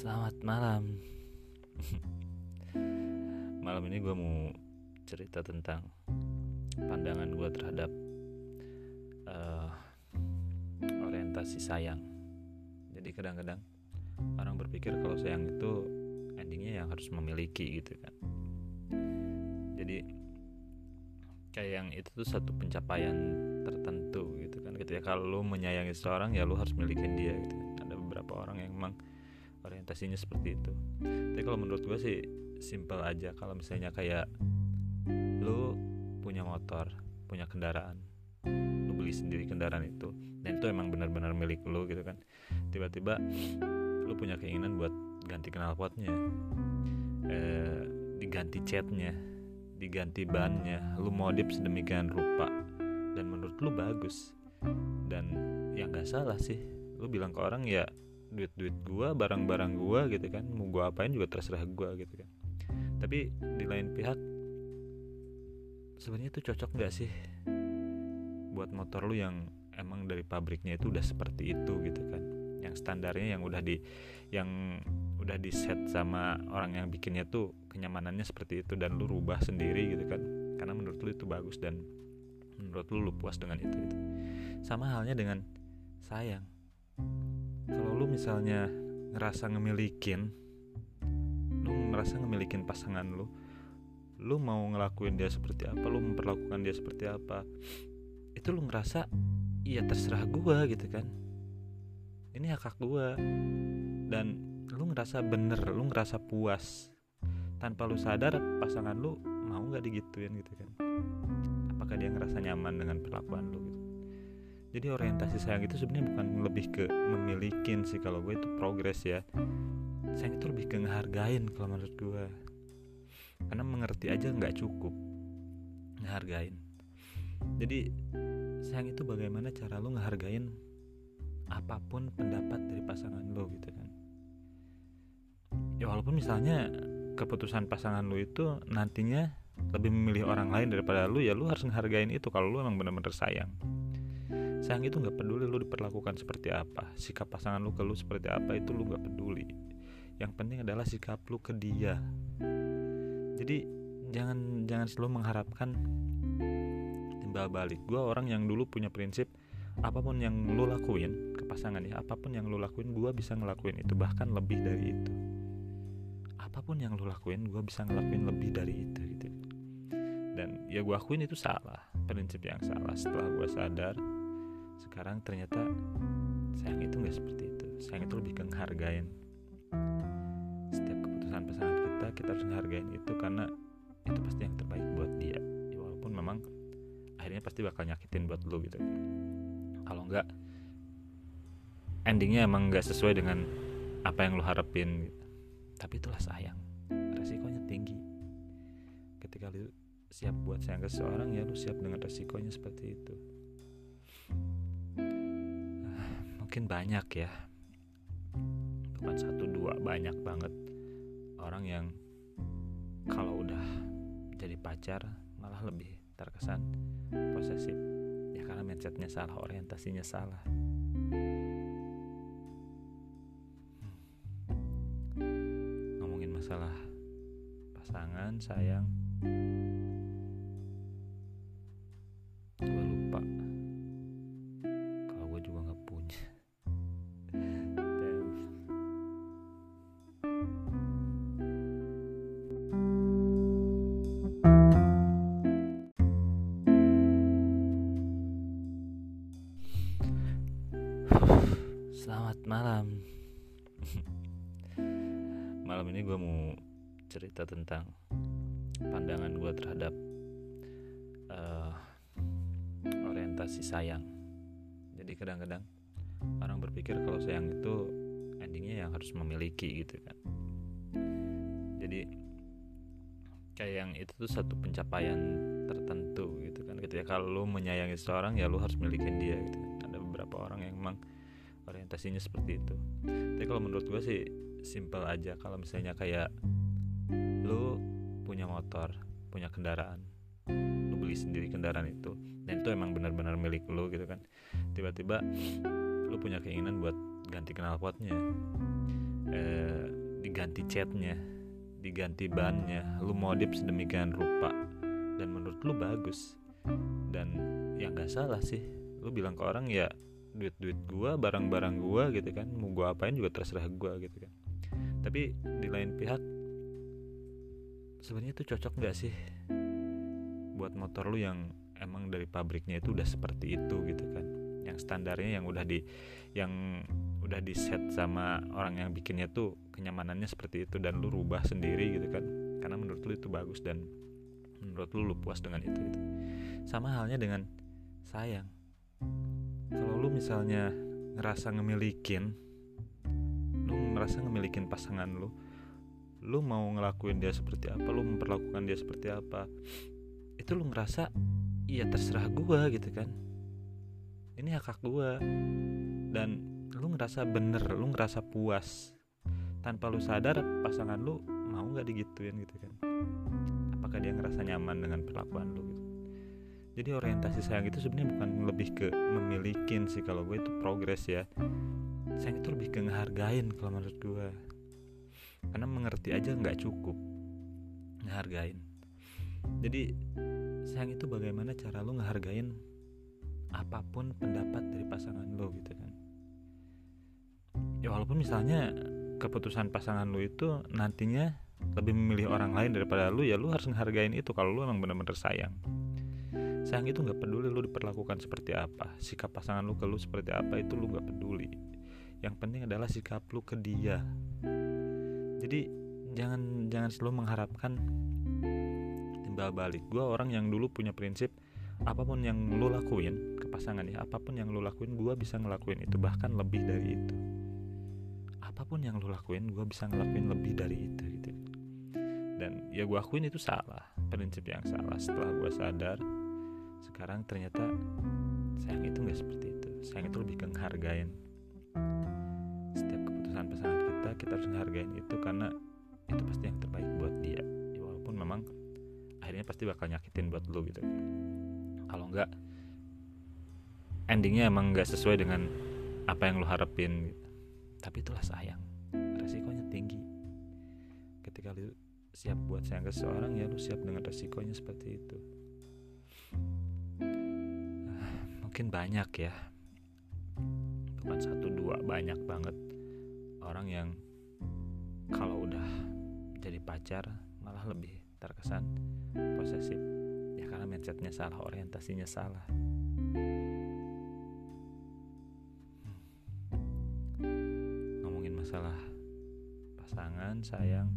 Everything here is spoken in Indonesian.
Selamat malam. malam ini gue mau cerita tentang pandangan gue terhadap uh, orientasi sayang. Jadi kadang-kadang orang berpikir kalau sayang itu endingnya yang harus memiliki gitu kan. Jadi kayak yang itu tuh satu pencapaian tertentu gitu kan. Ketika kalau lu menyayangi seseorang ya lu harus milikin dia gitu. Kan. Ada beberapa orang yang emang orientasinya seperti itu. Tapi kalau menurut gue sih simple aja. Kalau misalnya kayak lu punya motor punya kendaraan lu beli sendiri kendaraan itu dan itu emang benar-benar milik lu gitu kan tiba-tiba lu punya keinginan buat ganti knalpotnya eh, diganti catnya diganti bannya lu modif sedemikian rupa dan menurut lu bagus. Dan yang gak salah sih lu bilang ke orang ya duit duit gua barang barang gua gitu kan. Mau gua apain juga terserah gua gitu kan. Tapi di lain pihak sebenarnya itu cocok nggak sih buat motor lu yang emang dari pabriknya itu udah seperti itu gitu kan? Yang standarnya yang udah di yang udah di set sama orang yang bikinnya tuh kenyamanannya seperti itu dan lu rubah sendiri gitu kan. Karena menurut lu itu bagus dan menurut lu lu puas dengan itu gitu. sama halnya dengan sayang kalau lu misalnya ngerasa ngemilikin lu ngerasa ngemilikin pasangan lu lu mau ngelakuin dia seperti apa lu memperlakukan dia seperti apa itu lu ngerasa iya terserah gua gitu kan. Ini hak hak gua. Dan lu ngerasa bener lu ngerasa puas. Tanpa lu sadar pasangan lu mau nggak digituin gitu kan. Apakah dia ngerasa nyaman dengan perlakuan lu gitu jadi orientasi sayang itu sebenarnya bukan lebih ke memilikin sih kalau gue itu progres ya. Sayang itu lebih ke ngehargain kalau menurut gue. Karena mengerti aja nggak cukup ngehargain. Jadi sayang itu bagaimana cara lo ngehargain apa pun pendapat dari pasangan lo gitu kan. Ya walaupun misalnya keputusan pasangan lo itu nantinya lebih memilih orang lain daripada lo ya lo harus ngehargain itu kalau lo emang bener-bener sayang sayang itu nggak peduli lu diperlakukan seperti apa. Sikap pasangan lu ke lu seperti apa itu lu nggak peduli. Yang penting adalah sikap lu ke dia. Jadi jangan jangan selalu mengharapkan timbal balik. Gue orang yang dulu punya prinsip apa pun yang lu lakuin ke pasangan ya apa pun yang lu lakuin gue bisa ngelakuin itu bahkan lebih dari itu. Apa pun yang lu lakuin gue bisa ngelakuin lebih dari itu gitu. Dan ya gue akuin itu salah prinsip yang salah. Setelah gue sadar sekarang ternyata sayang itu nggak seperti itu. Sayang itu lebih ke ngehargain. Setiap keputusan pasangan kita kita harus ngehargain itu karena itu pasti yang terbaik buat dia. Ya, walaupun memang akhirnya pasti bakal nyakitin buat lo gitu. Kalau enggak endingnya emang nggak sesuai dengan apa yang lo harapin gitu. tapi itulah sayang. Resikonya tinggi. Ketika lu siap buat sayang ke seseorang ya lu siap dengan resikonya seperti itu mungkin banyak ya. Bukan satu dua banyak banget. Orang yang kalau udah jadi pacar malah lebih terkesan posesif. Ya karena mindsetnya salah orientasinya salah. Ngomongin masalah pasangan sayang Selamat malam. malam ini gue mau cerita tentang pandangan gue terhadap uh, orientasi sayang. Jadi kadang-kadang orang berpikir kalau sayang itu endingnya yang harus memiliki gitu kan. Jadi kayak yang itu tuh satu pencapaian tertentu gitu kan. Ketika kalau lu menyayangi seseorang ya lu harus milikin dia gitu kan. Ada beberapa orang yang emang orientasinya seperti itu. Tapi kalau menurut gue sih simple aja. Kalau misalnya kayak lu punya motor punya kendaraan lu beli sendiri kendaraan itu dan itu emang benar-benar milik lu gitu kan tiba-tiba lu punya keinginan buat ganti knalpotnya eh, diganti catnya diganti bannya lu modif sedemikian rupa dan menurut lu bagus. Dan ya nggak salah sih lu bilang ke orang ya duit duit gua barang barang gua gitu kan. Mau gua apain juga terserah gua gitu kan. Tapi di lain pihak sebenarnya itu cocok nggak sih buat motor lu yang emang dari pabriknya itu udah seperti itu gitu kan? Yang standarnya yang udah di yang udah di set sama orang yang bikinnya tuh kenyamanannya seperti itu dan lu rubah sendiri gitu kan. Karena menurut lu itu bagus dan menurut lu lu puas dengan itu gitu. sama halnya dengan sayang kalau lu misalnya ngerasa ngemilikin lu ngerasa ngemilikin pasangan lu lu mau ngelakuin dia seperti apa lu memperlakukan dia seperti apa itu lu ngerasa iya terserah gua gitu kan. Ini hak hak gua. Dan lu ngerasa bener lu ngerasa puas. Tanpa lu sadar pasangan lu mau nggak digituin gitu kan? Apakah dia ngerasa nyaman dengan perlakuan lu jadi orientasi sayang itu sebenarnya bukan lebih ke memilikin sih kalau gue itu progres ya. Sayang itu lebih ke ngehargain kalau menurut gue. Karena mengerti aja nggak cukup ngehargain. Jadi sayang itu bagaimana cara lu ngehargain apa pun pendapat dari pasangan lo gitu kan. Ya walaupun misalnya keputusan pasangan lu itu nantinya lebih memilih orang lain daripada lu ya lu harus ngehargain itu kalau lu emang bener-bener sayang sayang itu nggak peduli lu diperlakukan seperti apa. Sikap pasangan lu ke lu seperti apa itu lu nggak peduli. Yang penting adalah sikap lu ke dia. Jadi jangan jangan selalu mengharapkan timbal balik. Gue orang yang dulu punya prinsip apa pun yang lu lakuin ke pasangan ya apa pun yang lu lakuin gue bisa ngelakuin itu bahkan lebih dari itu. Apa pun yang lu lakuin gue bisa ngelakuin lebih dari itu gitu. Dan ya gue akuin itu salah prinsip yang salah. Setelah gue sadar sekarang ternyata sayang itu nggak seperti itu. Sayang itu lebih ke ngehargain. Setiap keputusan pasangan kita kita harus ngehargain itu karena itu pasti yang terbaik buat dia. Ya, walaupun memang akhirnya pasti bakal nyakitin buat lo gitu. Kalau enggak endingnya emang nggak sesuai dengan apa yang lo harapin gitu. tapi itulah sayang. Resikonya tinggi. Ketika lu siap buat sayang ke seseorang ya lu siap dengan resikonya seperti itu mungkin banyak ya. Bukan satu dua banyak banget. Orang yang kalau udah jadi pacar malah lebih terkesan posesif. Ya karena mindsetnya salah orientasinya salah. Hmm. ngomongin masalah pasangan sayang